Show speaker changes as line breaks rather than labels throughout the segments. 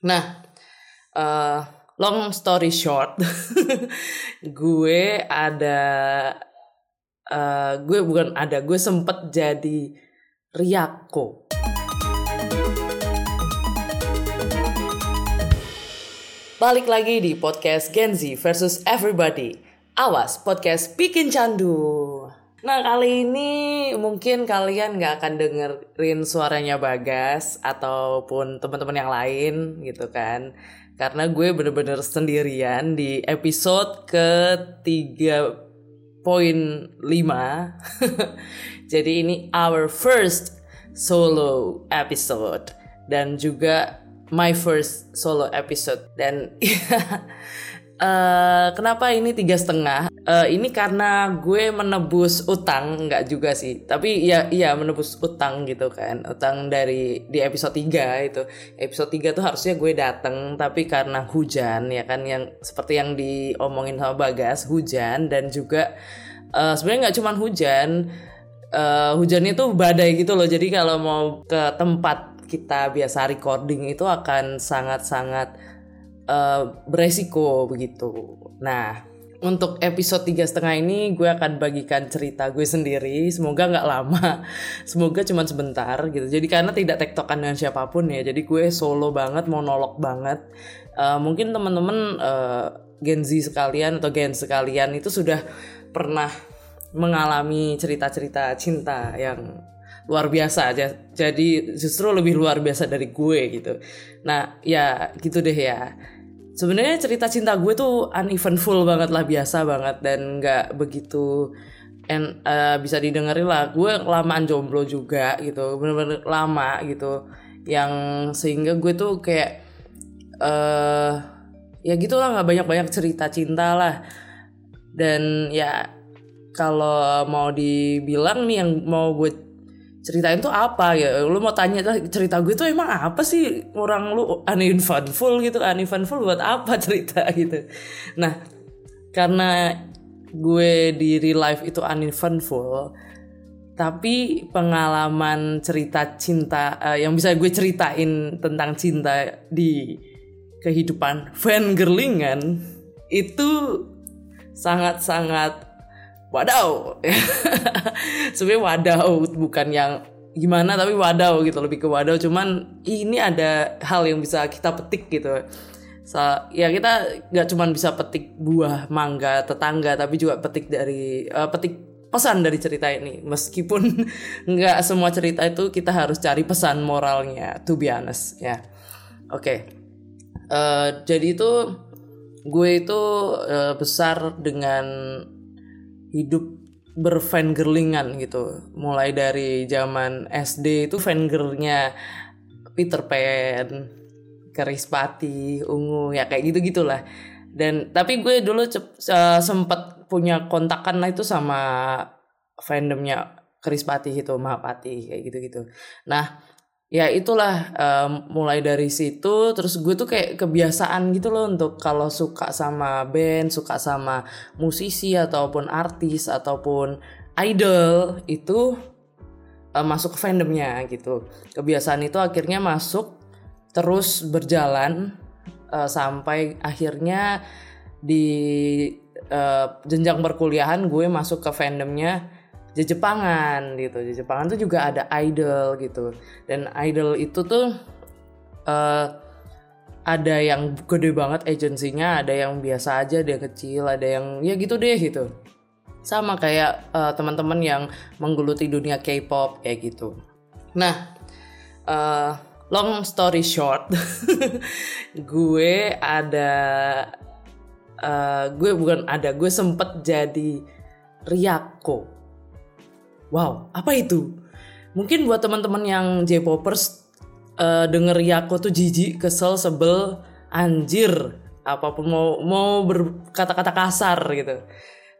Nah, uh, long story short, gue ada, uh, gue bukan ada, gue sempet jadi Riako. Balik lagi di podcast Gen Z versus Everybody. Awas, podcast bikin candu. Nah kali ini mungkin kalian nggak akan dengerin suaranya Bagas ataupun teman-teman yang lain gitu kan. Karena gue bener-bener sendirian di episode ke 3.5 jadi ini our first solo episode dan juga my first solo episode. Dan Uh, kenapa ini tiga setengah? Uh, ini karena gue menebus utang, nggak juga sih. Tapi ya iya menebus utang gitu kan. Utang dari di episode 3 itu. Episode 3 tuh harusnya gue dateng tapi karena hujan ya kan yang seperti yang diomongin sama Bagas, hujan dan juga uh, sebenarnya nggak cuma hujan. Uh, hujannya tuh badai gitu loh. Jadi kalau mau ke tempat kita biasa recording itu akan sangat-sangat uh, beresiko begitu. Nah, untuk episode tiga setengah ini gue akan bagikan cerita gue sendiri. Semoga nggak lama, semoga cuma sebentar gitu. Jadi karena tidak tektokan dengan siapa pun ya. Jadi gue solo banget, monolog banget. Uh, mungkin teman-teman uh, Gen Z sekalian atau Gen sekalian itu sudah pernah mengalami cerita-cerita cinta yang luar biasa aja. Jadi justru lebih luar biasa dari gue gitu. Nah, ya gitu deh ya sebenarnya cerita cinta gue tuh uneventful banget lah biasa banget dan nggak begitu and uh, bisa didengerin lah. Gue lamaan jomblo juga gitu bener-bener lama gitu. Yang sehingga gue tuh kayak uh, ya gitulah nggak banyak-banyak cerita cinta lah. Dan ya kalau mau dibilang nih yang mau gue ceritain tuh apa ya? Lu mau tanya cerita gue tuh emang apa sih? Orang lu uneventful gitu uneventful buat apa cerita gitu? Nah karena gue di real life itu uneventful tapi pengalaman cerita cinta uh, yang bisa gue ceritain tentang cinta di kehidupan fan girlingan itu sangat-sangat wadaw sebenarnya wadaw bukan yang gimana tapi wadaw gitu lebih ke wadaw cuman ini ada hal yang bisa kita petik gitu. So, ya kita nggak cuman bisa petik buah mangga tetangga tapi juga petik dari uh, petik pesan dari cerita ini. Meskipun nggak semua cerita itu kita harus cari pesan moralnya to be honest ya. Oke. Okay. uh, eh, jadi itu gue itu uh, besar dengan hidup berfangirlingan gitu. Mulai dari zaman SD itu fangirlnya Peter Pan Kerispati Ungu ya kayak gitu gitulah dan tapi gue dulu uh, sempet punya kontakan lah itu sama fandomnya Kerispati itu Mahapati kayak gitu gitu nah ya itulah um, mulai dari situ terus gue tuh kayak kebiasaan gitu loh untuk kalau suka sama band suka sama musisi ataupun artis ataupun idol itu uh, masuk ke fandomnya gitu. Kebiasaan itu akhirnya masuk terus berjalan uh, sampai akhirnya di uh, jenjang perkuliahan gue masuk ke fandomnya Jepangan gitu. Jepangan tuh juga ada idol gitu. Dan idol itu tuh uh, ada yang gede banget agensinya, ada yang biasa aja, yang kecil, ada yang ya gitu deh gitu. Sama kayak uh, teman-teman yang menggeluti dunia K-pop kayak gitu. Nah, uh, long story short, gue ada uh, gue bukan ada, gue sempet jadi Riako Wow, apa itu? Mungkin buat teman-teman yang J-popers uh, denger Yako tuh jijik, kesel, sebel, anjir, apa pun mau mau berkata-kata kasar gitu.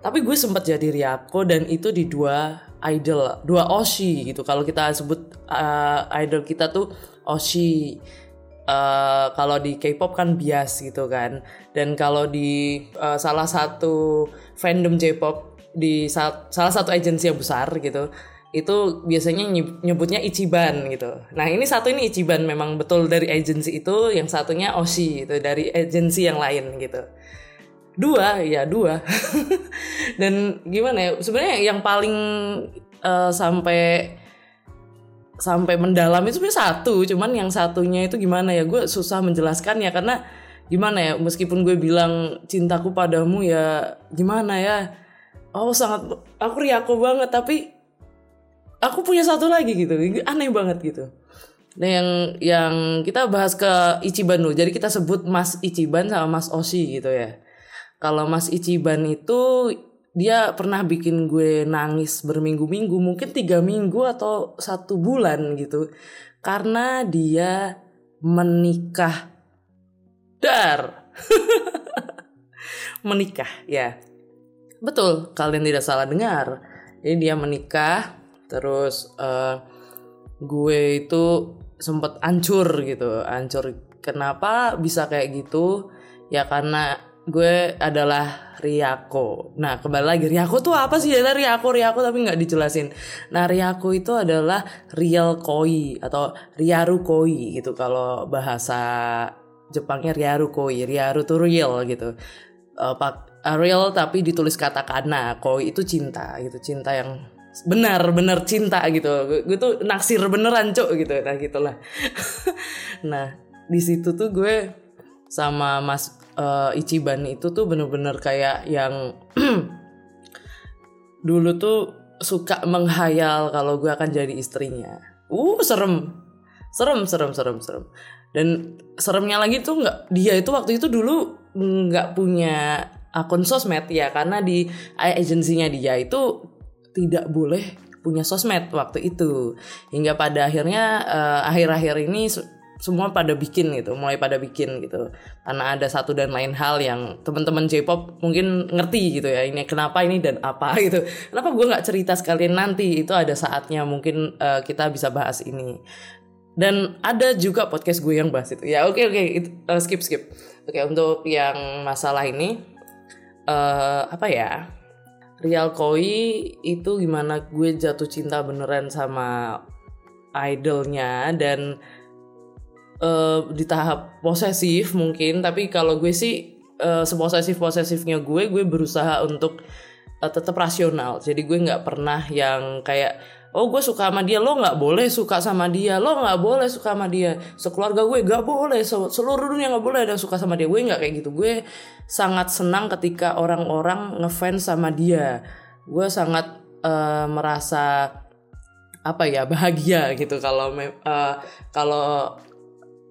Tapi gue sempat jadi Ryako dan itu di dua idol, dua Oshi gitu. Kalau kita sebut uh, idol kita tuh Oshi. Uh, kalau di K-pop kan bias gitu kan. Dan kalau di uh, salah satu fandom J-pop di salah satu agensi yang besar gitu itu biasanya nyebutnya Ichiban gitu. Nah ini satu ini Ichiban memang betul dari agensi itu, yang satunya Oshi itu dari agensi yang lain gitu. Dua ya dua. Dan gimana ya sebenarnya yang paling uh, sampai sampai mendalam itu sebenarnya satu, cuman yang satunya itu gimana ya gue susah menjelaskan ya karena gimana ya meskipun gue bilang cintaku padamu ya gimana ya oh sangat aku riako banget tapi aku punya satu lagi gitu aneh banget gitu. Nah yang yang kita bahas ke Ichiban dulu. Jadi kita sebut Mas Ichiban sama Mas Oshi gitu ya. Kalau Mas Ichiban itu dia pernah bikin gue nangis berminggu-minggu mungkin tiga minggu atau satu bulan gitu karena dia menikah. Dar. Menikah ya betul kalian tidak salah dengar jadi dia menikah terus uh, gue itu sempet ancur gitu ancur kenapa bisa kayak gitu ya karena gue adalah Riako. Nah kembali lagi Riako tuh apa sih? Ya Riako Riako tapi nggak dijelasin. Nah Riako itu adalah real koi atau Riaru koi gitu kalau bahasa Jepangnya Riaru koi. Riaru tuh real gitu. Uh, pak real tapi ditulis katakana. Koi itu cinta gitu. Cinta yang benar-benar cinta gitu. Gue, tuh naksir beneran cok gitu. Nah gitulah. Nah di situ tuh gue sama mas uh, Ichiban itu tuh bener-bener kayak yang dulu tuh suka menghayal kalau gue akan jadi istrinya. Uh serem. Serem serem serem serem. Dan seremnya lagi tuh nggak dia itu waktu itu dulu nggak punya akun sosmed ya karena di agensinya dia itu tidak boleh punya sosmed waktu itu hingga pada akhirnya uh, akhir-akhir ini semua pada bikin gitu, mulai pada bikin gitu. Karena ada satu dan lain hal yang teman-teman J-pop mungkin ngerti gitu ya. Ini kenapa ini dan apa gitu. Kenapa gue nggak cerita sekalian nanti itu ada saatnya mungkin uh, kita bisa bahas ini. Dan ada juga podcast gue yang bahas itu. Ya oke okay, oke okay, uh, skip skip. Oke okay, untuk yang masalah ini uh, apa ya? Real Koi itu gimana gue jatuh cinta beneran sama idolnya dan uh, di tahap posesif mungkin tapi kalau gue sih uh, seposesif posesifnya gue gue berusaha untuk uh, tetap rasional jadi gue nggak pernah yang kayak oh gue suka sama dia. Lo nggak boleh suka sama dia. Lo nggak boleh suka sama dia. Sekeluarga gue nggak boleh. Seluruh dunia nggak boleh ada suka sama dia. Gue nggak kayak gitu. Gue sangat senang ketika orang-orang ngefans sama dia. Gue sangat uh, merasa apa ya bahagia gitu kalau uh, kalau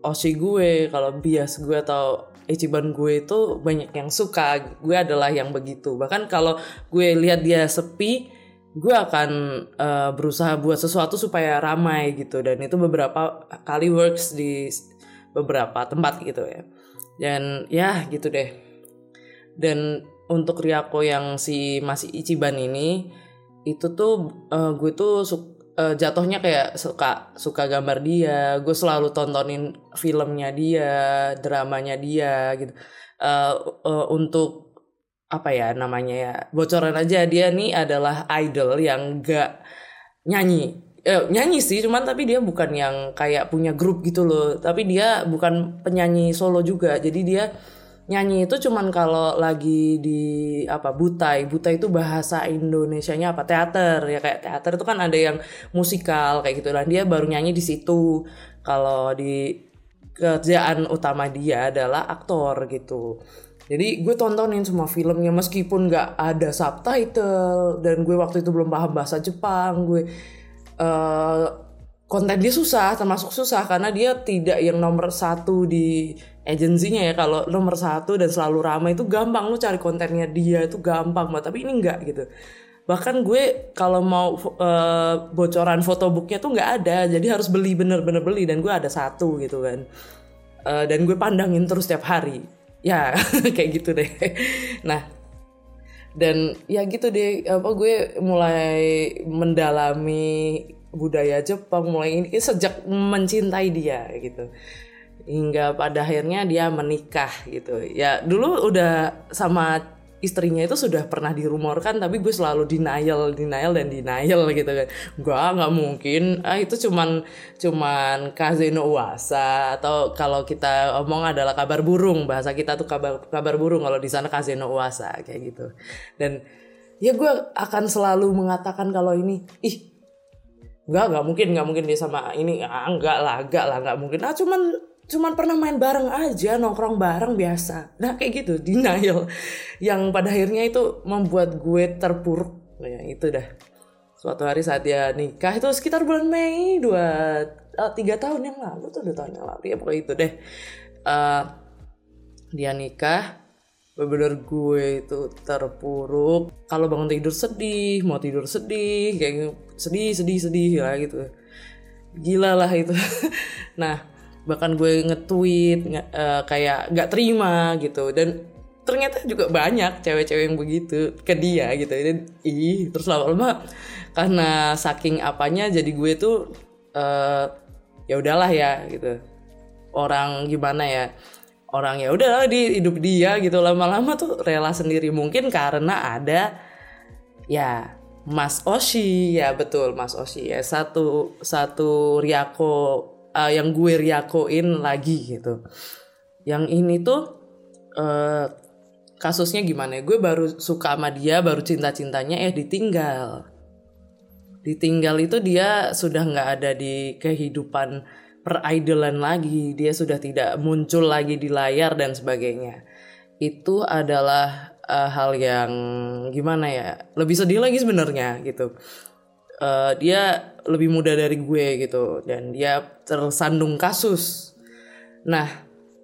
osi gue kalau bias gue atau Ichiban gue itu banyak yang suka. Gue adalah yang begitu. Bahkan kalau gue lihat dia sepi gue akan uh, berusaha buat sesuatu supaya ramai gitu. Dan itu beberapa kali works di beberapa tempat gitu ya. Dan ya gitu deh. Dan untuk Ryako yang si masih Ichiban ini itu tuh uh, gue tuh uh, jatuhnya kayak suka suka gambar dia. Gue selalu tontonin filmnya dia dramanya dia gitu. Uh, uh, untuk apa ya namanya ya bocoran aja dia nih adalah idol yang gak nyanyi. Eh, nyanyi sih cuman tapi dia bukan yang kayak punya grup gitu loh. Tapi dia bukan penyanyi solo juga. Jadi dia nyanyi itu cuman kalau lagi di apa butai. Butai itu bahasa Indonesianya apa? Teater. Ya kayak teater itu kan ada yang musikal kayak gitu. Dan dia baru nyanyi di situ. Kalau di kerjaan utama dia adalah aktor gitu jadi gue tontonin semua filmnya meskipun gak ada subtitle dan gue waktu itu belum paham bahasa Jepang gue uh, konten dia susah termasuk susah karena dia tidak yang nomor satu di agensinya ya. Kalau nomor satu dan selalu ramai itu gampang lu cari kontennya dia itu gampang banget tapi ini enggak gitu. Bahkan gue kalau mau uh, bocoran fotobooknya tuh nggak ada jadi harus beli bener-bener beli dan gue ada satu gitu kan. Uh, dan gue pandangin terus setiap hari ya kayak gitu deh. Nah dan ya gitu deh apa gue mulai mendalami budaya Jepang mulai ini sejak mencintai dia gitu. Hingga pada akhirnya dia menikah gitu. Ya dulu udah sama istrinya itu sudah pernah dirumorkan tapi gue selalu denial denial dan denial gitu kan. Gue nggak mungkin ah itu cuman cuman kazeno uasa atau kalau kita omong adalah kabar burung bahasa kita tuh kabar kabar burung kalau di sana kazeno uasa kayak gitu. Dan ya gue akan selalu mengatakan kalau ini ih nggak nggak mungkin nggak mungkin dia sama ini ah, enggak lah enggak lah nggak mungkin. Ah cuman cuman pernah main bareng aja nongkrong bareng biasa. Nah kayak gitu denial. Yang pada akhirnya itu membuat gue terpuruk. Nah, itu dah. Suatu hari saat dia nikah itu sekitar bulan Mei dua uh, tiga tahun yang lalu tuh dua tahun yang lalu. Ya pokoknya itu deh. Uh, dia nikah bener gue itu terpuruk. Kalau bangun tidur sedih mau tidur sedih kayak sedih sedih sedih lah gitu. Gila lah itu. Nah bahkan gue nge-tweet uh, kayak nggak terima gitu. Dan ternyata juga banyak cewek-cewek yang begitu ke dia gitu. Dan ih terus lama-lama karena saking apanya jadi gue tuh uh, ya udahlah ya gitu. Orang gimana ya orang ya udah di hidup dia gitu. Lama-lama tuh rela sendiri. Mungkin karena ada ya Mas Oshi. Ya betul Mas Oshi ya. Satu satu Riako uh, yang gue riakoin lagi gitu. Yang ini tuh uh, kasusnya gimana? Ya? Gue baru suka sama dia, baru cinta-cintanya eh ditinggal. Ditinggal itu dia sudah nggak ada di kehidupan peridolan lagi, dia sudah tidak muncul lagi di layar dan sebagainya. Itu adalah uh, hal yang gimana ya? Lebih sedih lagi sebenarnya gitu uh, dia lebih muda dari gue gitu. Dan dia tersandung kasus. Nah,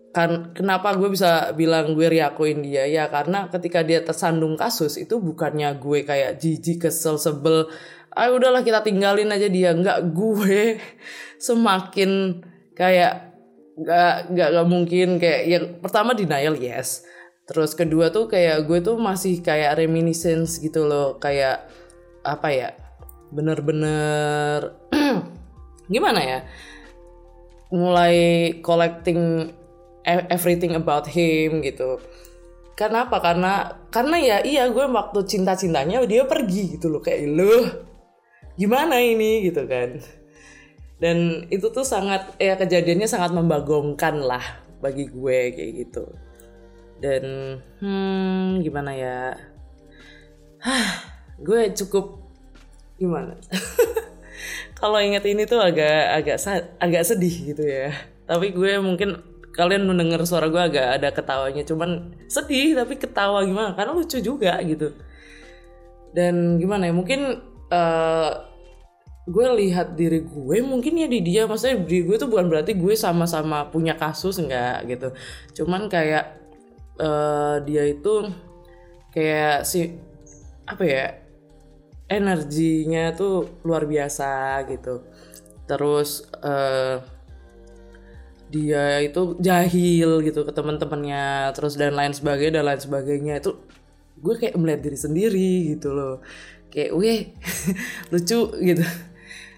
kan kenapa gue bisa bilang gue riakuin dia? Ya karena ketika dia tersandung kasus itu bukannya gue kayak jijik kesel sebel. Ah udahlah kita tinggalin aja dia. Nggak gue semakin kayak nggak nggak nggak mungkin kayak yang pertama denial yes. Terus kedua tuh kayak gue tuh masih kayak reminiscence gitu loh. Kayak apa ya bener-bener. Gimana ya? Mulai collecting e-, everything about him gitu. Karena apa? Karena karena ya iya gue waktu cinta cintanya dia pergi gitu loh. Kayak lu gimana ini? gitu kan. Dan itu tuh sangat ya kejadiannya sangat membagongkan lah bagi gue kayak gitu. Dan hmm gimana ya? Hah, gue cukup gimana? Kalau inget ini tuh agak agak agak sedih gitu ya. Tapi gue mungkin kalian mendengar suara gue agak ada ketawanya. Cuman sedih tapi ketawa gimana? Karena lucu juga gitu. Dan gimana ya mungkin uh, gue lihat diri gue mungkin ya di dia. Maksudnya di gue tuh bukan berarti gue sama-sama punya kasus enggak gitu. Cuman kayak uh, dia itu kayak si apa ya energinya tuh luar biasa gitu. Terus uh, dia itu jahil gitu ke teman-temannya terus dan lain sebagainya dan lain sebagainya. Itu gue kayak melihat diri sendiri gitu loh. Kayak weh lucu gitu.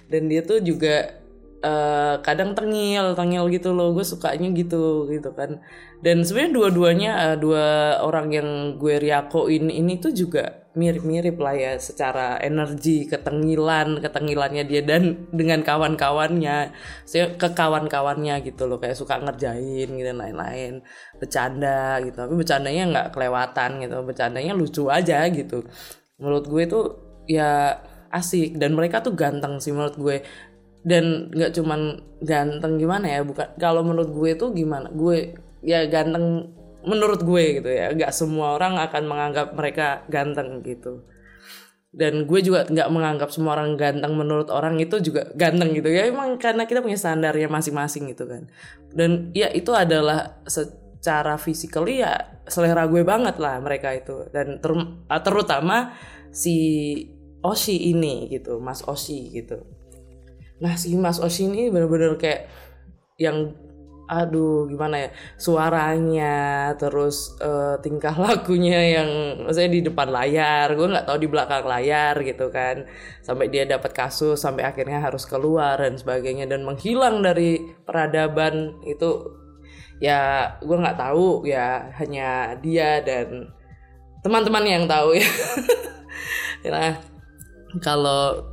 Dan dia tuh juga uh, kadang tengil tengil gitu loh. Gue sukanya gitu gitu kan. Dan sebenarnya dua-duanya uh, dua orang yang gue riakoin ini tuh juga mirip-mirip lah ya secara energi ketengilan ketengilannya dia dan dengan kawan-kawannya. Saya ke kawan-kawannya gitu loh kayak suka ngerjain gitu lain-lain bercanda gitu. Tapi bercandanya nggak kelewatan gitu bercandanya lucu aja gitu. Menurut gue tuh ya asik dan mereka tuh ganteng sih menurut gue. Dan nggak cuman ganteng gimana ya bukan kalau menurut gue tuh gimana? Gue ya ganteng menurut gue gitu ya nggak semua orang akan menganggap mereka ganteng gitu. Dan gue juga nggak menganggap semua orang ganteng menurut orang itu juga ganteng gitu ya emang karena kita punya standarnya masing-masing gitu kan. Dan ya itu adalah secara physically ya selera gue banget lah mereka itu. Dan ter terutama si Oshi ini gitu Mas Oshi gitu. Nah si Mas Oshi ini bener-bener kayak yang aduh gimana ya suaranya terus uh, tingkah lakunya yang maksudnya di depan layar gue nggak tahu di belakang layar gitu kan sampai dia dapat kasus sampai akhirnya harus keluar dan sebagainya dan menghilang dari peradaban itu ya gue nggak tahu ya hanya dia dan teman-teman yang tahu ya. Nah kalau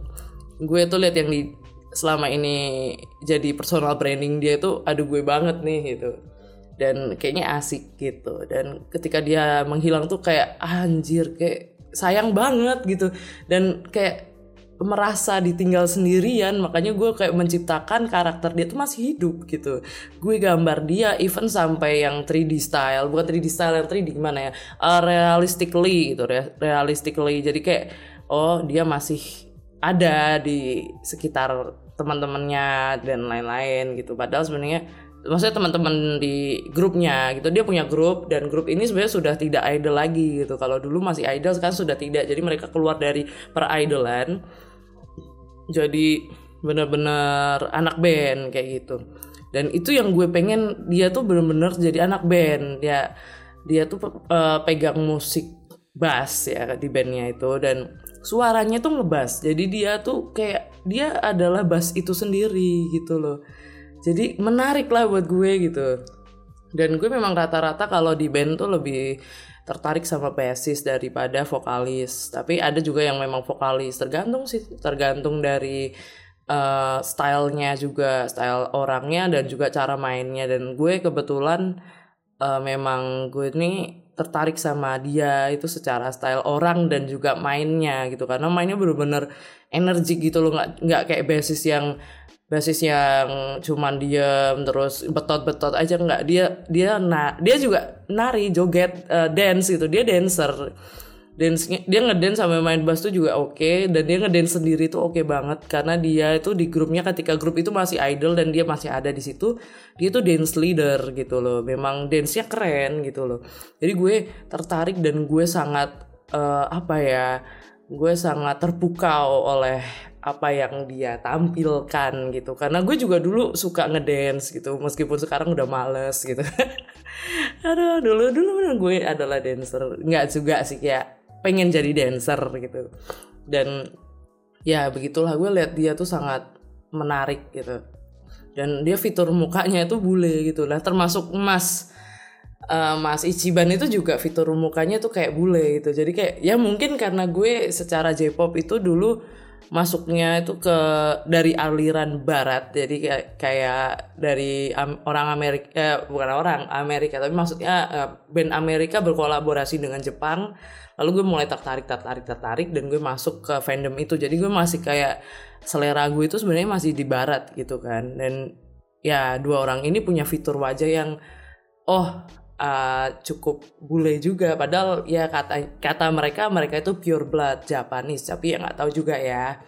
gue tuh lihat yang di selama ini jadi personal branding dia itu aduh gue banget nih gitu. Dan kayaknya asik gitu. Dan ketika dia menghilang tuh kayak anjir kayak sayang banget gitu. Dan kayak merasa ditinggal sendirian makanya gue kayak menciptakan karakter dia tuh masih hidup gitu. Gue gambar dia even sampai yang 3D style bukan 3D style yang 3D gimana ya uh, realistically gitu realistically. Jadi kayak oh dia masih ada di sekitar teman-temannya dan lain-lain gitu. Padahal sebenarnya maksudnya teman-teman di grupnya gitu dia punya grup dan grup ini sebenarnya sudah tidak idol lagi gitu. Kalau dulu masih idol sekarang sudah tidak. Jadi mereka keluar dari per idolan jadi benar-benar anak band kayak gitu. Dan itu yang gue pengen dia tuh benar-benar jadi anak band. Dia dia tuh uh, pegang musik bass ya di bandnya itu. Dan suaranya tuh ngebas. Jadi dia tuh kayak dia adalah bass itu sendiri gitu loh. Jadi menarik lah buat gue gitu. Dan gue memang rata-rata kalau di band tuh lebih tertarik sama bassist daripada vokalis. Tapi ada juga yang memang vokalis. Tergantung sih tergantung dari uh, stylenya juga style orangnya dan juga cara mainnya. Dan gue kebetulan uh, memang gue ini tertarik sama dia itu secara style orang dan juga mainnya gitu. Karena mainnya bener-bener energi gitu loh nggak nggak kayak basis yang basis yang cuman dia terus betot-betot aja nggak. Dia dia nah dia juga nari joget uh, dance gitu. Dia dancer dance dia ngedance sampai main bass tuh juga oke okay, dan dia ngedance sendiri tuh oke okay banget karena dia itu di grupnya ketika grup itu masih idol dan dia masih ada di situ dia tuh dance leader gitu loh. Memang dance-nya keren gitu loh. Jadi gue tertarik dan gue sangat uh, apa ya gue sangat terpukau oleh apa yang dia tampilkan gitu. Karena gue juga dulu suka ngedance gitu meskipun sekarang udah males gitu. Aduh dulu dulu gue adalah dancer. Nggak juga sih kayak pengen jadi dancer gitu. Dan ya begitulah gue lihat dia tuh sangat menarik gitu. Dan dia fitur mukanya itu bule gitu. Lah termasuk Mas uh, Mas Ichiban itu juga fitur mukanya tuh kayak bule gitu. Jadi kayak ya mungkin karena gue secara J-pop itu dulu masuknya itu ke dari aliran barat. Jadi kayak kayak dari um, orang Amerika eh, bukan orang Amerika. Tapi maksudnya uh, band Amerika berkolaborasi dengan Jepang. Lalu gue mulai tertarik tertarik tertarik dan gue masuk ke fandom itu. Jadi gue masih kayak selera gue itu sebenarnya masih di barat gitu kan. Dan ya dua orang ini punya fitur wajah yang oh uh, cukup bule juga. Padahal ya kata kata mereka mereka itu pure blood Japanese. Tapi ya nggak tahu juga ya.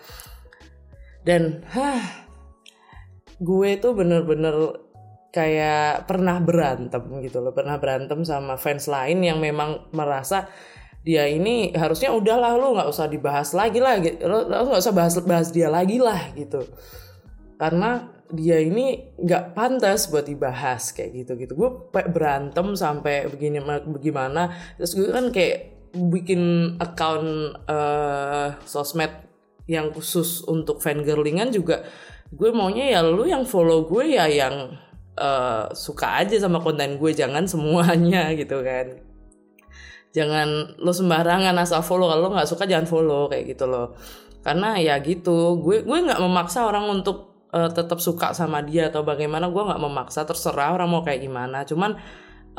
Dan hah gue tuh bener-bener kayak pernah berantem gitu loh. Pernah berantem sama fans lain yang memang merasa dia ini harusnya udahlah lo nggak usah dibahas lagi lah. Gitu lo nggak usah bahas bahas dia lagi lah gitu. Karena dia ini nggak pantas buat dibahas kayak gitu gitu gue berantem sampai begini bagaimana terus gue kan kayak bikin account uh, sosmed yang khusus untuk fangirlingan juga. Gue maunya ya lu yang follow gue ya yang uh, suka aja sama konten gue jangan semuanya gitu kan. Jangan lo sembarangan asal follow. Kalau lo nggak suka jangan follow kayak gitu loh. Karena ya gitu gue gue nggak memaksa orang untuk uh, tetap suka sama dia atau bagaimana gue nggak memaksa terserah orang mau kayak gimana. Cuman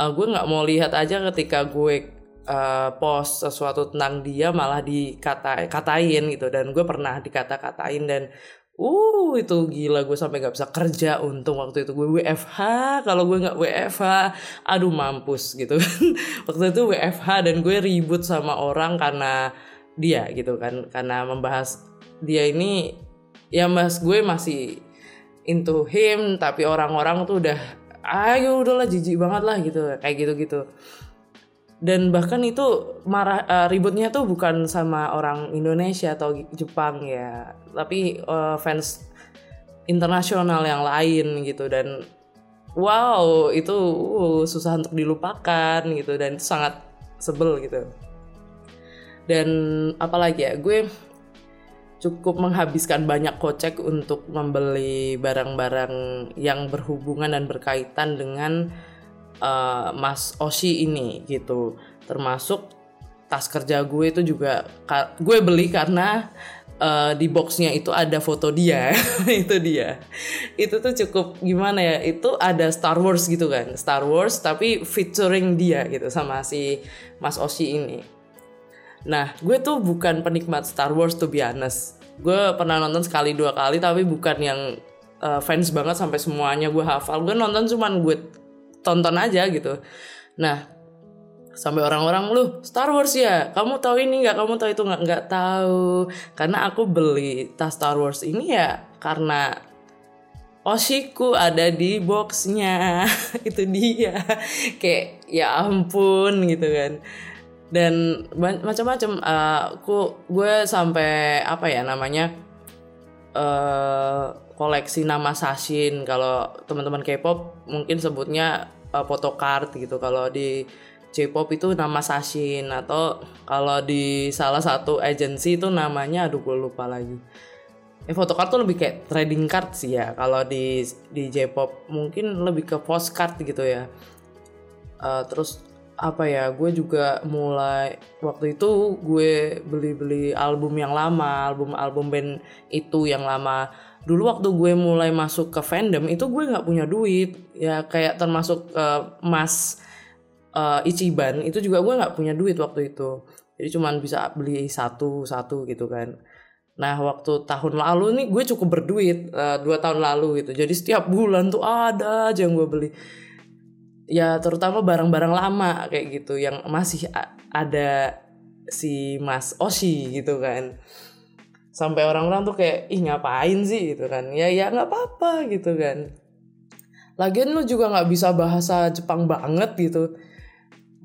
uh, gue nggak mau lihat aja ketika gue uh, post sesuatu tentang dia malah dikata katain gitu. Dan gue pernah dikata-katain dan Uh itu gila gue sampai gak bisa kerja. Untung waktu itu gue WFH kalau gue nggak WFH aduh mampus gitu waktu itu WFH dan gue ribut sama orang karena dia gitu kan karena membahas dia ini ya mas gue masih into him tapi orang-orang tuh udah ayo udahlah jijik banget lah gitu kayak gitu gitu dan bahkan itu marah uh, ributnya tuh bukan sama orang Indonesia atau Jepang ya tapi uh, fans internasional yang lain gitu. Dan wow itu uh, susah untuk dilupakan gitu dan itu sangat sebel gitu. Dan apalagi ya gue cukup menghabiskan banyak kocek untuk membeli barang-barang yang berhubungan dan berkaitan dengan uh, Mas Oshi ini gitu. Termasuk tas kerja gue itu juga gue beli karena uh, di boxnya itu ada foto dia. Itu dia. Itu tuh cukup gimana ya itu ada Star Wars gitu kan. Star Wars tapi featuring dia gitu sama si Mas Oshi ini nah gue tuh bukan penikmat Star Wars to be honest. Gue pernah nonton sekali dua kali tapi bukan yang uh, fans banget sampai semuanya gue hafal. Gue nonton cuman gue tonton aja gitu. Nah sampai orang-orang lu Star Wars ya? Kamu tahu ini nggak? Kamu tahu itu nggak? Nggak tahu. Karena aku beli tas Star Wars ini ya karena Oshiku ada di boxnya. Itu dia. Kayak ya ampun gitu kan dan macam-macam uh, aku gue sampai apa ya namanya uh, koleksi nama sashin kalau teman-teman K-pop mungkin sebutnya uh, photocard gitu kalau di J-pop itu nama Sashin atau kalau di salah satu agency itu namanya aduh gue lupa lagi. Eh photocard tuh lebih kayak trading card sih ya. Kalau di di J-pop mungkin lebih ke postcard gitu ya. Uh, terus apa ya gue juga mulai waktu itu gue beli-beli album yang lama album album band itu yang lama. Dulu waktu gue mulai masuk ke fandom itu gue nggak punya duit. Ya kayak termasuk uh, mas uh, Ichiban itu juga gue nggak punya duit waktu itu. Jadi cuman bisa beli satu satu gitu kan. Nah waktu tahun lalu nih gue cukup berduit uh, dua tahun lalu gitu. Jadi setiap bulan tuh ada aja yang gue beli ya terutama barang-barang lama kayak gitu yang masih ada si Mas Oshi gitu kan. Sampai orang-orang tuh kayak ih ngapain sih? gitu kan. Ya ya nggak apa-apa gitu kan. Lagian lu juga nggak bisa bahasa Jepang banget gitu.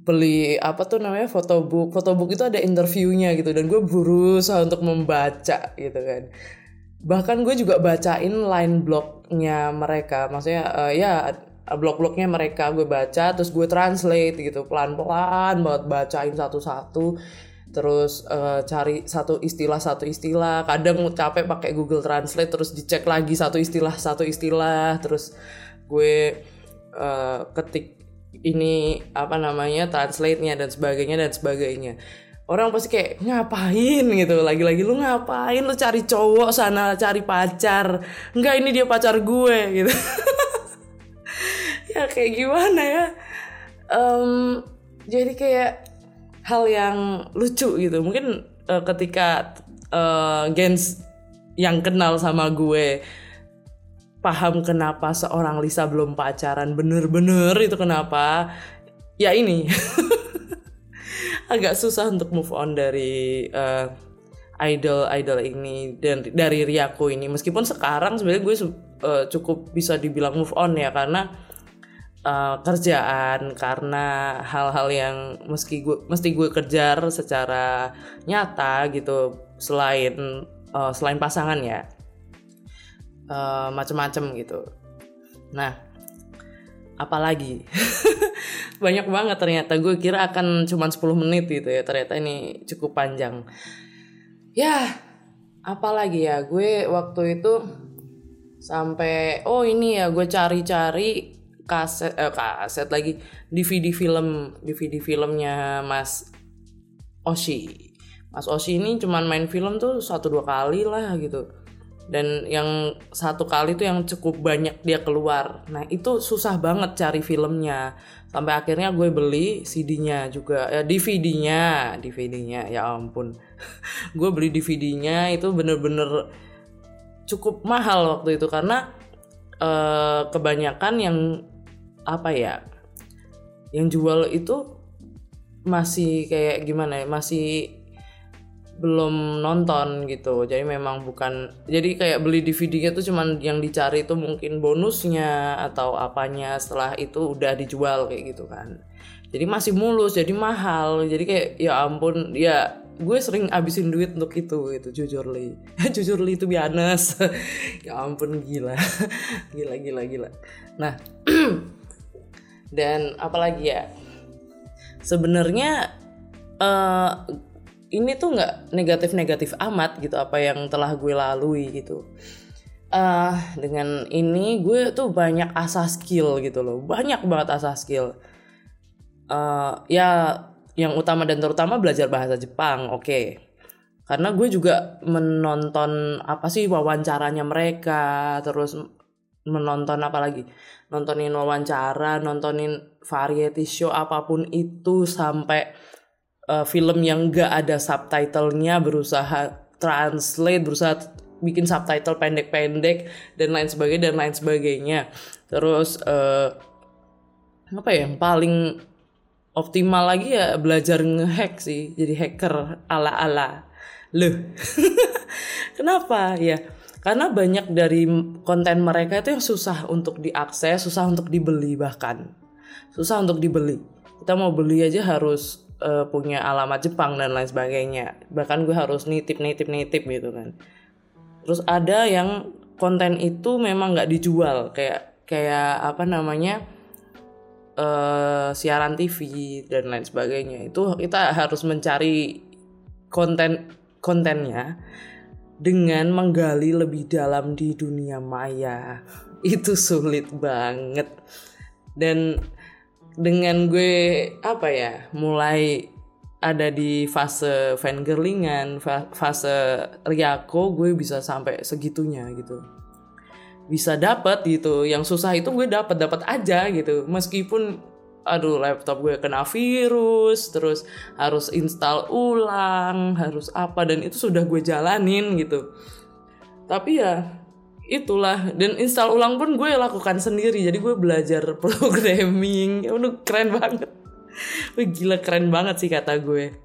Beli apa tuh namanya fotobook fotobook itu ada interviewnya gitu dan gue berusaha untuk membaca gitu kan. Bahkan gue juga bacain line blognya mereka. Maksudnya uh, ya blog-blognya mereka gue baca terus gue translate gitu pelan-pelan buat bacain satu-satu. Terus uh, cari satu istilah satu istilah. Kadang capek pakai Google Translate terus dicek lagi satu istilah satu istilah. Terus gue uh, ketik ini apa namanya translate-nya dan sebagainya dan sebagainya. Orang pasti kayak ngapain? gitu. Lagi-lagi lu ngapain? Lu cari cowok sana cari pacar. Enggak ini dia pacar gue. Gitu ya kayak gimana ya? Um, jadi kayak hal yang lucu gitu. Mungkin uh, ketika uh, gens yang kenal sama gue paham kenapa seorang Lisa belum pacaran bener-bener itu kenapa ya ini. Agak susah untuk move on dari uh, idol idol ini dan dari Riako ini. Meskipun sekarang sebenarnya gue uh, cukup bisa dibilang move on ya karena uh, kerjaan karena hal-hal yang meski gue mesti gue kejar secara nyata gitu selain uh, selain pasangan ya. Uh, macem-macem gitu. Nah apalagi? Banyak banget ternyata. Gue kira akan cuma 10 menit gitu ya. Ternyata ini cukup panjang. Ya apalagi ya? Gue waktu itu sampai oh ini ya gue cari-cari kaset eh, kaset lagi DVD film DVD filmnya Mas Oshi. Mas Oshi ini cuman main film tuh satu dua kali lah gitu. Dan yang satu kali tuh yang cukup banyak dia keluar. Nah itu susah banget cari filmnya. Sampai akhirnya gue beli CD-nya juga. Ya DVD-nya DVD-nya ya ampun. Gue beli DVD-nya itu bener-bener cukup mahal waktu itu. Karena uh, kebanyakan yang apa ya yang jual itu masih kayak gimana ya masih belum nonton gitu. Jadi memang bukan jadi kayak beli DVD-nya tuh cuman yang dicari itu mungkin bonusnya atau apanya setelah itu udah dijual kayak gitu kan. Jadi masih mulus jadi mahal. Jadi kayak ya ampun ya gue sering abisin duit untuk itu gitu jujur li. Jujur li itu biasa ya ampun gila. Gila gila gila. Nah dan apalagi ya sebenarnya uh, ini tuh nggak negatif-negatif amat gitu apa yang telah gue lalui gitu. Uh, dengan ini gue tuh banyak asah skill gitu loh, banyak banget asah skill. Uh, ya yang utama dan terutama belajar bahasa Jepang oke okay. karena gue juga menonton apa sih wawancaranya mereka terus menonton apa lagi nontonin wawancara nontonin variety show apa pun itu sampai uh, film yang gak ada subtitlenya berusaha translate berusaha bikin subtitle pendek-pendek dan lain sebagainya dan lain sebagainya. Terus uh, apa ya yang paling optimal lagi ya belajar ngehack sih jadi hacker ala ala loh kenapa? Ya karena banyak dari konten mereka itu yang susah untuk diakses susah untuk dibeli bahkan. Susah untuk dibeli. Kita mau beli aja harus uh, punya alamat Jepang dan lain sebagainya. Bahkan gue harus nitip nitip nitip gitu kan. Terus ada yang konten itu memang nggak dijual. Kayak kayak apa namanya uh, siaran TV dan lain sebagainya. Itu kita harus mencari konten kontennya dengan menggali lebih dalam di dunia maya. Itu sulit banget. Dan dengan gue apa ya mulai ada di fase fangirlingan fase riako gue bisa sampai segitunya gitu. Bisa dapat gitu. Yang susah itu gue dapat dapat aja gitu. Meskipun aduh laptop gue kena virus terus harus install ulang harus apa dan itu sudah gue jalanin gitu. Tapi ya itulah. Dan install ulang pun gue lakukan sendiri jadi gue belajar programming. Ya udah keren banget. Wih gila keren banget sih kata gue.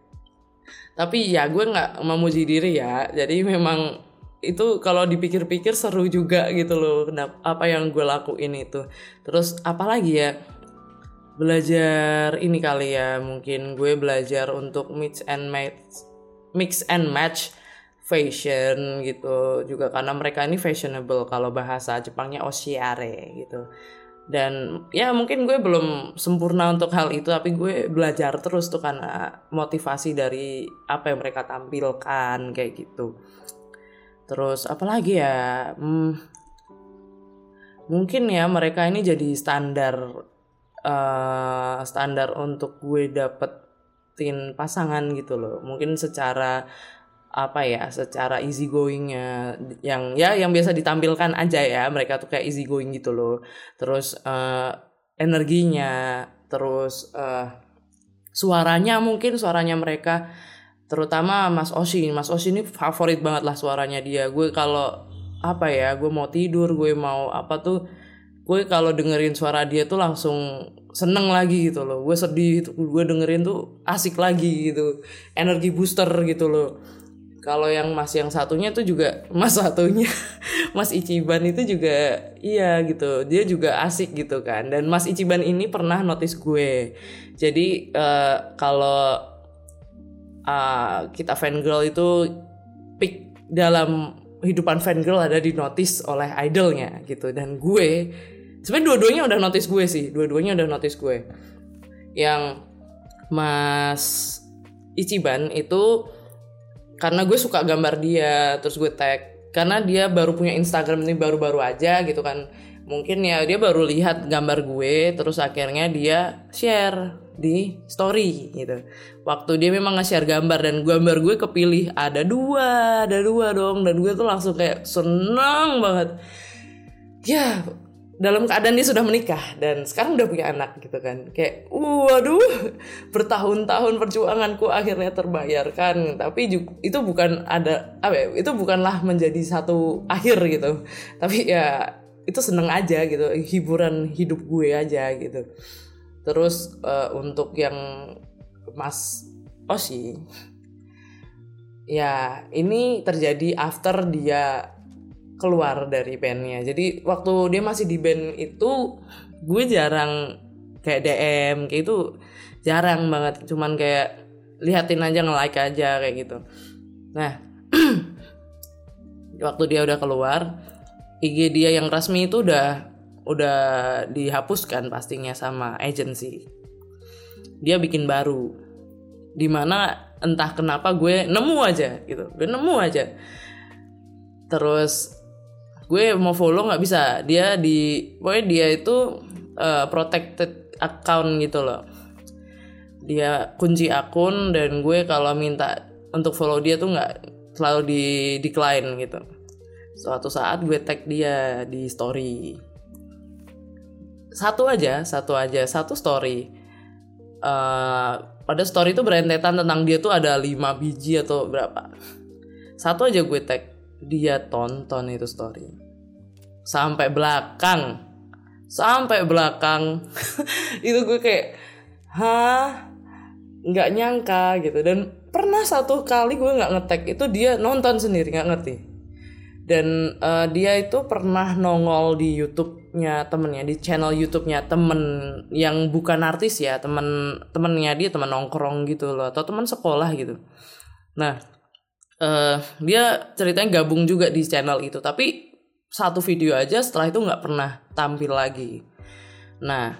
Tapi ya gue nggak memuji diri ya. Jadi memang itu kalau dipikir-pikir seru juga gitu loh apa yang gue lakuin itu. Terus apalagi ya belajar ini kali ya mungkin gue belajar untuk mix and match mix and match fashion gitu. Juga karena mereka ini fashionable kalau bahasa Jepangnya oshiare gitu. Dan ya mungkin gue belum sempurna untuk hal itu tapi gue belajar terus tuh karena motivasi dari apa yang mereka tampilkan kayak gitu. Terus apalagi ya? Hmm, mungkin ya mereka ini jadi standar uh, standar untuk gue dapetin pasangan gitu loh. Mungkin secara apa ya secara easy goingnya yang ya yang biasa ditampilkan aja ya. Mereka tuh kayak easy going gitu loh. Terus uh, energinya terus uh, suaranya mungkin suaranya mereka terutama Mas Oshi. Mas Oshi ini favorit banget lah suaranya dia. Gue kalau apa ya gue mau tidur gue mau apa tuh gue kalau dengerin suara dia tuh langsung seneng lagi gitu loh. Gue sedih gue dengerin tuh asik lagi gitu. Energi booster gitu loh. Kalau yang mas yang satunya tuh juga mas satunya mas Ichiban itu juga iya gitu. Dia juga asik gitu kan. Dan mas Ichiban ini pernah notice gue. Jadi uh, kalau uh, kita fangirl itu pick dalam hidupan fangirl ada di notice oleh idolnya gitu. Dan gue sebenarnya dua-duanya udah notice gue sih. Dua-duanya udah notice gue. Yang Mas Ichiban itu karena gue suka gambar dia terus gue tag. Karena dia baru punya Instagram ini baru-baru aja gitu kan. Mungkin ya dia baru lihat gambar gue terus akhirnya dia share di story gitu. Waktu dia memang nge-share gambar dan gambar gue kepilih ada dua ada dua dong. Dan gue tuh langsung kayak seneng banget. Ya dalam keadaan dia sudah menikah dan sekarang udah punya anak gitu kan. Kayak waduh bertahun-tahun perjuanganku akhirnya terbayarkan. Tapi itu bukan ada apa ya itu bukanlah menjadi satu akhir gitu. Tapi ya itu seneng aja gitu. Hiburan hidup gue aja gitu. Terus uh, untuk yang Mas Osi ya ini terjadi after dia keluar dari bandnya. Jadi waktu dia masih di band itu gue jarang kayak DM kayak itu jarang banget. Cuman kayak lihatin aja nge-like aja kayak gitu. Nah waktu dia udah keluar IG dia yang resmi itu udah udah dihapuskan pastinya sama agency. Dia bikin baru di mana entah kenapa gue nemu aja gitu. Gue nemu aja. Terus gue mau follow nggak bisa. Dia di pokoknya dia itu uh, protected account gitu loh. Dia kunci akun dan gue kalau minta untuk follow dia tuh nggak selalu di decline gitu. Suatu saat gue tag dia di story. Satu aja satu aja satu story. Uh, pada story itu berentetan tentang dia tuh ada 5 biji atau berapa. Satu aja gue tag dia tonton itu story. Sampai belakang. Sampai belakang. Itu gue kayak hah? Nggak nyangka gitu. Dan pernah satu kali gue nggak ngetek itu dia nonton sendiri nggak ngerti. Dan uh, dia itu pernah nongol di YouTube-nya temennya di channel YouTube-nya temen yang bukan artis ya temen temennya dia temen nongkrong gitu loh atau teman sekolah gitu. Nah uh, dia ceritanya gabung juga di channel itu tapi satu video aja setelah itu nggak pernah tampil lagi. Nah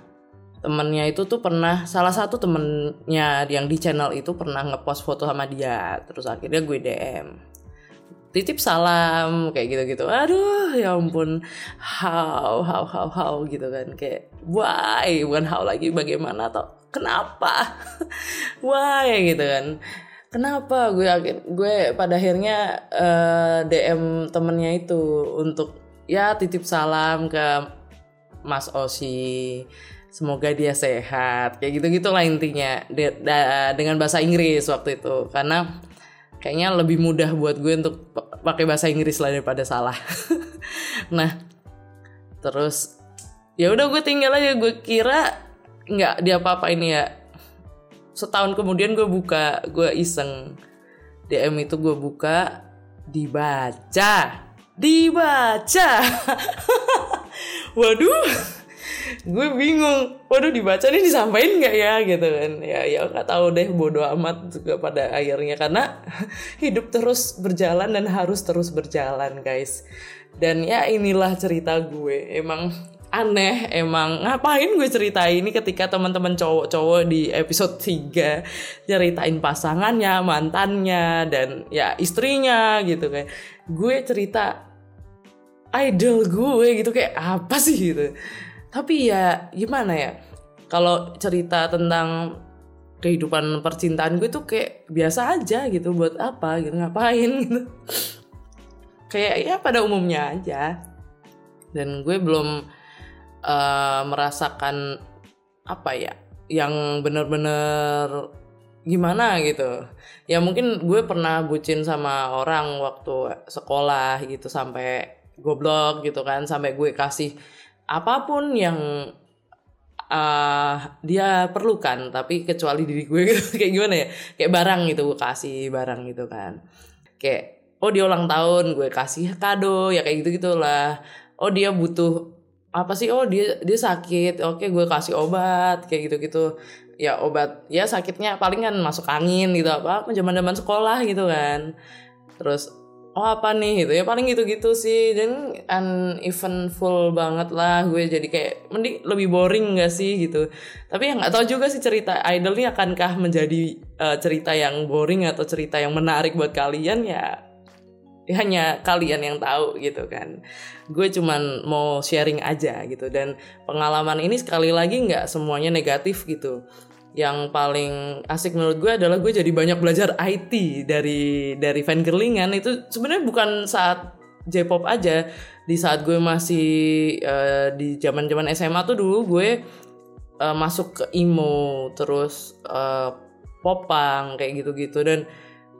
temennya itu tuh pernah salah satu temennya yang di channel itu pernah ngepost foto sama dia terus akhirnya gue DM titip salam kayak gitu-gitu. Aduh ya ampun. How how how how gitu kan. Kayak why? Bukan how lagi bagaimana atau kenapa? Why? Gitu kan kenapa? Gue gue pada akhirnya uh, eh, DM temennya itu untuk ya titip salam ke Mas Osi. Semoga dia sehat. Kayak gitu gitulah intinya. De, da, dengan bahasa Inggris waktu itu. Karena kayaknya lebih mudah buat gue untuk pakai bahasa Inggris lah daripada salah. Nah terus ya udah gue tinggal aja. Gue kira nggak dia apa apa ini ya setahun kemudian gue buka gue iseng. DM itu gue buka dibaca dibaca. Waduh gue bingung waduh dibaca nih disampaikan nggak ya gitu kan. Ya ya nggak tahu deh bodoh amat juga pada akhirnya. Karena hidup terus berjalan dan harus terus berjalan guys. Dan ya inilah cerita gue. Emang aneh emang. Ngapain gue cerita ini ketika teman-teman cowok-cowok di episode 3 ceritain pasangannya, mantannya dan ya istrinya gitu kayak gue cerita idol gue gitu kayak apa sih? gitu. Tapi ya gimana ya kalau cerita tentang kehidupan percintaan gue tuh kayak biasa aja gitu buat apa gitu ngapain gitu. Kayak ya pada umumnya aja. Dan gue belum uh, merasakan apa ya yang bener-bener gimana gitu. Ya mungkin gue pernah bucin sama orang waktu sekolah gitu sampai goblok gitu kan sampai gue kasih apa pun yang uh, dia perlukan tapi kecuali diri gue gitu. Kayak gimana ya? Kayak barang gitu gue kasih barang gitu kan. Kayak oh dia ulang tahun gue kasih kado ya kayak gitu gitulah oh dia butuh apa sih? Oh dia dia sakit. Oke gue kasih obat kayak gitu gitu ya obat ya sakitnya paling kan masuk angin gitu apa zaman zaman sekolah gitu kan. Terus oh apa nih? Gitu. Ya paling gitu-gitu sih. Dan uneventful banget lah gue. Jadi kayak mending lebih boring gak sih gitu. Tapi yang nggak tahu juga sih cerita idol ini akankah menjadi uh, cerita yang boring atau cerita yang menarik buat kalian? Ya hanya kalian yang tahu gitu kan. Gue cuman mau sharing aja gitu. Dan pengalaman ini sekali lagi nggak semuanya negatif gitu. Yang paling asik menurut gue adalah gue jadi banyak belajar IT dari dari fangirlingan itu sebenarnya bukan saat J-pop aja. Di saat gue masih uh, di zaman zaman SMA tuh dulu gue uh, masuk ke emo terus uh, popang kayak gitu-gitu. Dan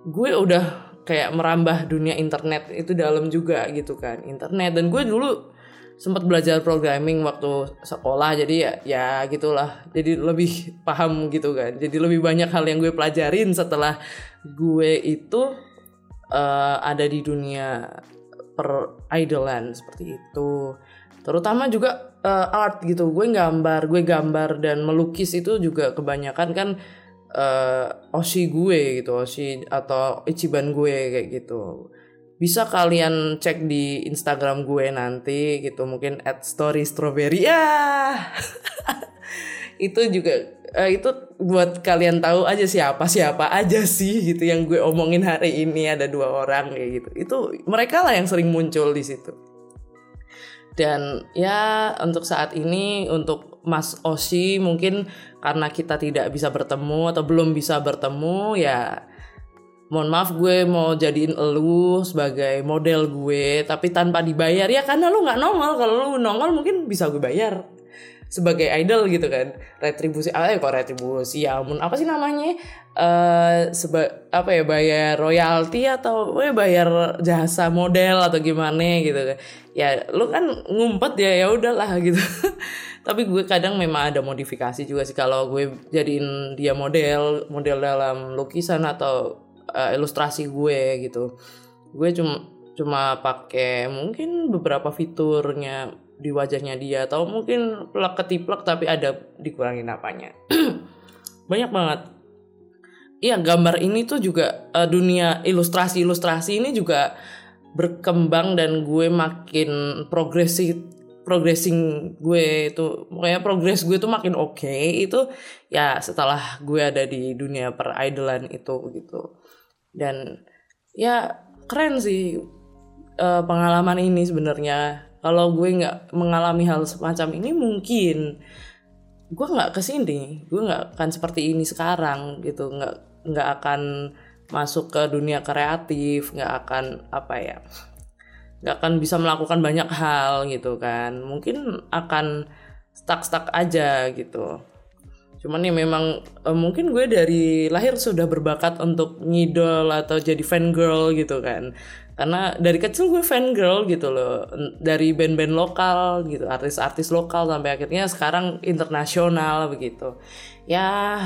gue udah kayak merambah dunia internet itu dalam juga gitu kan internet. Dan gue dulu sempat belajar programming waktu sekolah jadi ya ya gitulah. Jadi lebih paham gitu kan. Jadi lebih banyak hal yang gue pelajarin setelah gue itu uh, ada di dunia per idolan seperti itu. Terutama juga uh, art gitu. Gue gambar gue gambar dan melukis itu juga kebanyakan kan uh, oshi gue gitu oshi atau ichiban gue kayak gitu. Bisa kalian cek di Instagram gue nanti gitu mungkin at story strawberry. Ya! Itu juga uh, itu buat kalian tahu aja siapa siapa aja sih gitu yang gue omongin hari ini ada dua orang kayak gitu. Itu mereka lah yang sering muncul di situ. Dan ya untuk saat ini untuk Mas Osi mungkin karena kita tidak bisa bertemu atau belum bisa bertemu ya mohon maaf gue mau jadiin elu sebagai model gue tapi tanpa dibayar. Ya karena lu nggak nongol. Kalau lu nongol mungkin bisa gue bayar sebagai idol gitu kan. Retribusi apa ya kok retribusi? Ya ampun apa sih namanya? Uh, seba apa ya bayar royalti atau ya bayar jasa model atau gimana gitu kan. Ya lu kan ngumpet ya ya udahlah gitu. Tapi gue kadang memang ada modifikasi juga sih. Kalau gue jadiin dia model model dalam lukisan atau uh, ilustrasi gue gitu. Gue cuma cuma pakai mungkin beberapa fiturnya di wajahnya dia atau mungkin plek ketiplek tapi ada dikurangin apanya. Banyak banget. Iya gambar ini tuh juga uh, dunia ilustrasi ilustrasi ini juga berkembang dan gue makin progresif progressing gue itu makanya progres gue tuh makin oke. Okay, itu ya setelah gue ada di dunia per idolan itu gitu. Dan ya keren sih uh, pengalaman ini sebenarnya kalau gue nggak mengalami hal semacam ini mungkin gue nggak ke sini gue nggak akan seperti ini sekarang gitu. Nggak nggak akan masuk ke dunia kreatif nggak akan apa ya nggak akan bisa melakukan banyak hal gitu kan. Mungkin akan stuck stuck aja gitu. Cuman ya memang uh, mungkin gue dari lahir sudah berbakat untuk ngidol atau jadi fan girl gitu kan karena dari kecil gue fan girl gitu loh. Dari band-band lokal gitu artis-artis lokal sampai akhirnya sekarang internasional begitu. Ya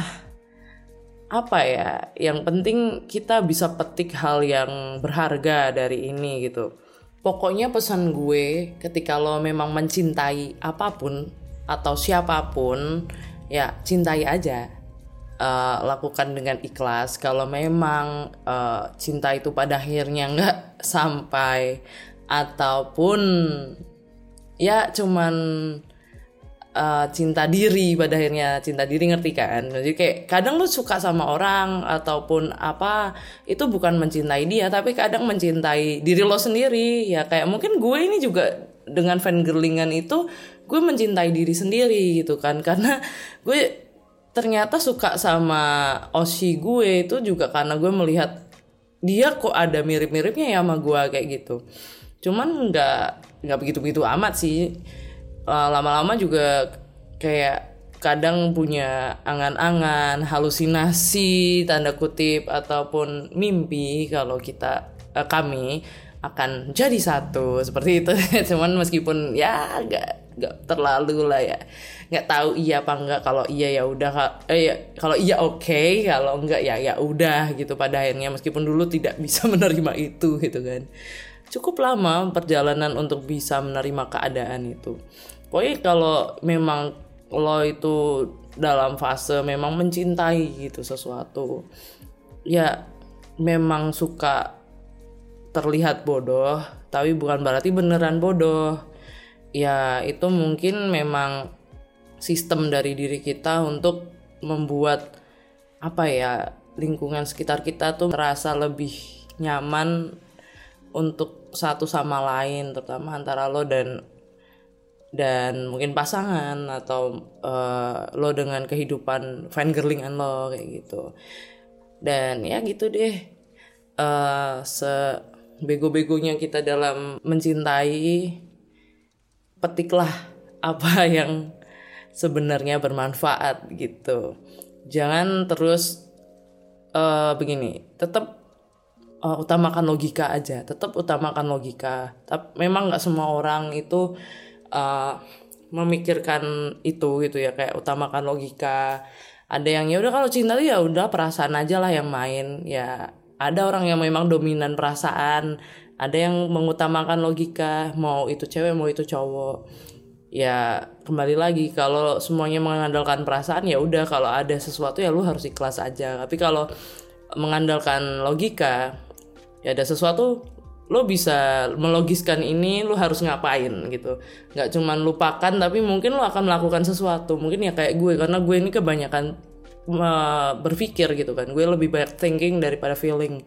apa ya? Yang penting kita bisa petik hal yang berharga dari ini gitu. Pokoknya pesan gue ketika lo memang mencintai apa pun atau siapa pun ya cintai aja uh, lakukan dengan ikhlas. Kalau memang uh, cinta itu pada akhirnya nggak sampai ataupun ya cuman uh, cinta diri pada akhirnya cinta diri ngerti kan? Jadi kayak kadang lu suka sama orang ataupun apa itu bukan mencintai dia tapi kadang mencintai diri lo sendiri. Ya kayak mungkin gue ini juga dengan fan girlingan itu gue mencintai diri sendiri gitu kan? Karena gue ternyata suka sama Oshi gue itu juga karena gue melihat dia kok ada mirip-miripnya ya sama gue kayak gitu. Cuman nggak nggak begitu-begitu amat sih. Uh, lama-lama juga kayak kadang punya angan-angan halusinasi tanda kutip ataupun mimpi kalau kita uh, kami akan jadi satu seperti itu. Cuman meskipun ya nggak nggak terlalu lah ya nggak tahu iya apa enggak kalau iya ya udah eh ya, kalau iya oke okay, kalau enggak ya ya udah gitu pada akhirnya meskipun dulu tidak bisa menerima itu gitu kan. Cukup lama perjalanan untuk bisa menerima keadaan itu. Pokoknya kalau memang lo itu dalam fase memang mencintai gitu sesuatu ya memang suka terlihat bodoh tapi bukan berarti beneran bodoh. Ya itu mungkin memang sistem dari diri kita untuk membuat apa ya lingkungan sekitar kita tuh merasa lebih nyaman untuk satu sama lain terutama antara lo dan dan mungkin pasangan atau uh, lo dengan kehidupan fangirlingan lo kayak gitu. Dan ya gitu deh uh, se bego-begonya kita dalam mencintai petiklah apa yang sebenarnya bermanfaat gitu. Jangan terus uh, begini tetap uh, utamakan logika aja tetap utamakan logika. Tapi memang nggak semua orang itu uh, memikirkan itu gitu ya kayak utamakan logika. Ada yang ya udah kalau cinta ya udah perasaan aja lah yang main. Ya ada orang yang memang dominan perasaan. Ada yang mengutamakan logika mau itu cewek mau itu cowok ya kembali lagi kalau semuanya mengandalkan perasaan ya udah kalau ada sesuatu ya lu harus ikhlas aja. Tapi kalau mengandalkan logika ya ada sesuatu lo bisa melogiskan ini lo harus ngapain gitu. Nggak cuman lupakan tapi mungkin lo akan melakukan sesuatu. Mungkin ya kayak gue karena gue ini kebanyakan uh, berpikir gitu kan. Gue lebih banyak thinking daripada feeling.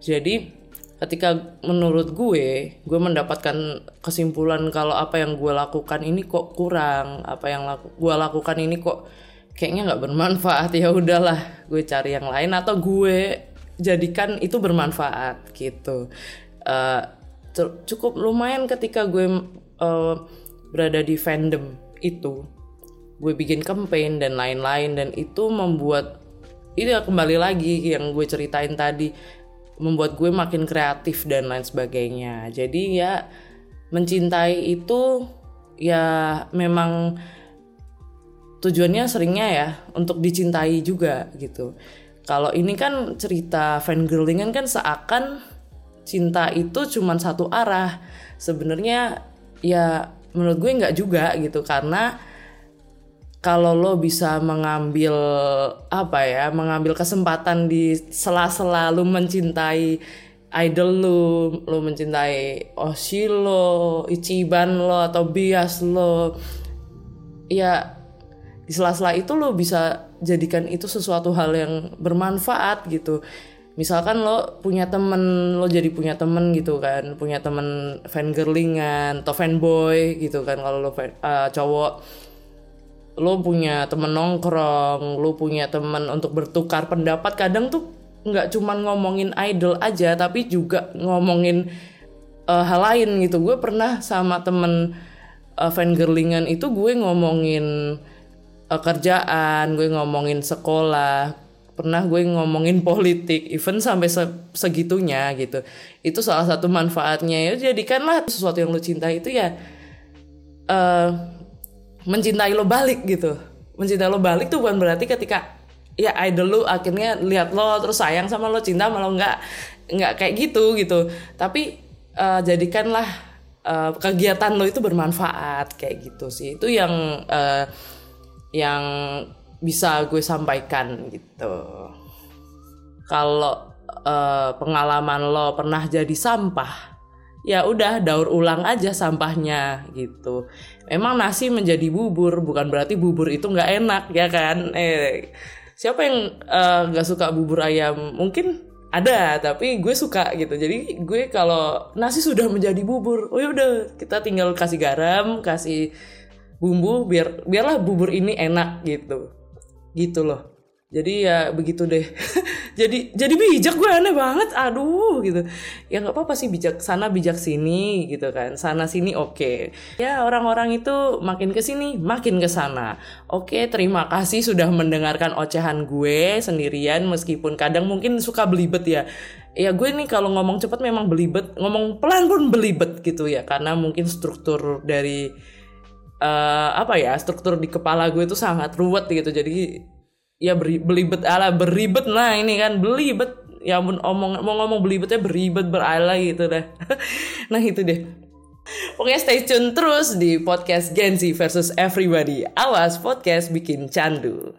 Jadi ketika menurut gue gue mendapatkan kesimpulan kalau apa yang gue lakukan ini kok kurang apa yang laku, gue lakukan ini kok kayaknya nggak bermanfaat. Ya udahlah gue cari yang lain atau gue jadikan itu bermanfaat gitu. Uh, cukup lumayan ketika gue uh, berada di fandom itu gue bikin campaign dan lain-lain dan itu membuat itu ya kembali lagi yang gue ceritain tadi membuat gue makin kreatif dan lain sebagainya. Jadi ya mencintai itu ya memang tujuannya seringnya ya untuk dicintai juga gitu. Kalau ini kan cerita fangirling kan seakan cinta itu cuma satu arah. Sebenarnya ya menurut gue nggak juga gitu karena kalau lo bisa mengambil apa ya mengambil kesempatan di sela-sela lo mencintai idol lo lo mencintai Oshi lo Ichiban lo atau bias lo ya di sela-sela itu lo bisa jadikan itu sesuatu hal yang bermanfaat gitu. Misalkan lo punya temen lo jadi punya temen gitu kan punya temen fangirlingan atau fanboy gitu kan kalau lo fan, uh, cowok lo punya temen nongkrong, lo punya temen untuk bertukar pendapat. Kadang tuh nggak cuman ngomongin idol aja, tapi juga ngomongin uh, hal lain gitu. Gue pernah sama temen uh, fangirlingan itu gue ngomongin uh, kerjaan, gue ngomongin sekolah, pernah gue ngomongin politik, even sampai se segitunya gitu. Itu salah satu manfaatnya ya. Jadikanlah sesuatu yang lo cinta itu ya. Uh, mencintai lo balik gitu. Mencintai lo balik tuh bukan berarti ketika ya idol lo akhirnya lihat lo terus sayang sama lo cinta malah nggak nggak kayak gitu gitu. Tapi uh, jadikanlah uh, kegiatan lo itu bermanfaat kayak gitu sih. Itu yang uh, yang bisa gue sampaikan gitu. Kalau uh, pengalaman lo pernah jadi sampah ya udah daur ulang aja sampahnya gitu. Emang nasi menjadi bubur bukan berarti bubur itu nggak enak ya kan? Eh siapa yang eh, nggak uh, suka bubur ayam? Mungkin ada tapi gue suka gitu. Jadi gue kalau nasi sudah menjadi bubur, oh ya udah kita tinggal kasih garam, kasih bumbu biar biarlah bubur ini enak gitu. Gitu loh jadi ya begitu deh. Jadi jadi bijak gue aneh banget. Aduh gitu. Ya nggak apa-apa sih bijak sana bijak sini gitu kan. Sana sini oke. Okay. ya orang-orang itu makin ke sini makin ke sana. Oke okay, terima kasih sudah mendengarkan ocehan gue sendirian meskipun kadang mungkin suka belibet ya. Ya gue nih kalau ngomong cepat memang belibet ngomong pelan pun belibet gitu ya. Karena mungkin struktur dari uh, apa ya struktur di kepala gue itu sangat ruwet gitu. Jadi ya beri, belibet ala beribet nah ini kan belibet ya ampun omong mau ngomong belibetnya beribet berala gitu deh nah itu deh Pokoknya stay tune terus di podcast Genzi versus Everybody. Awas podcast bikin candu.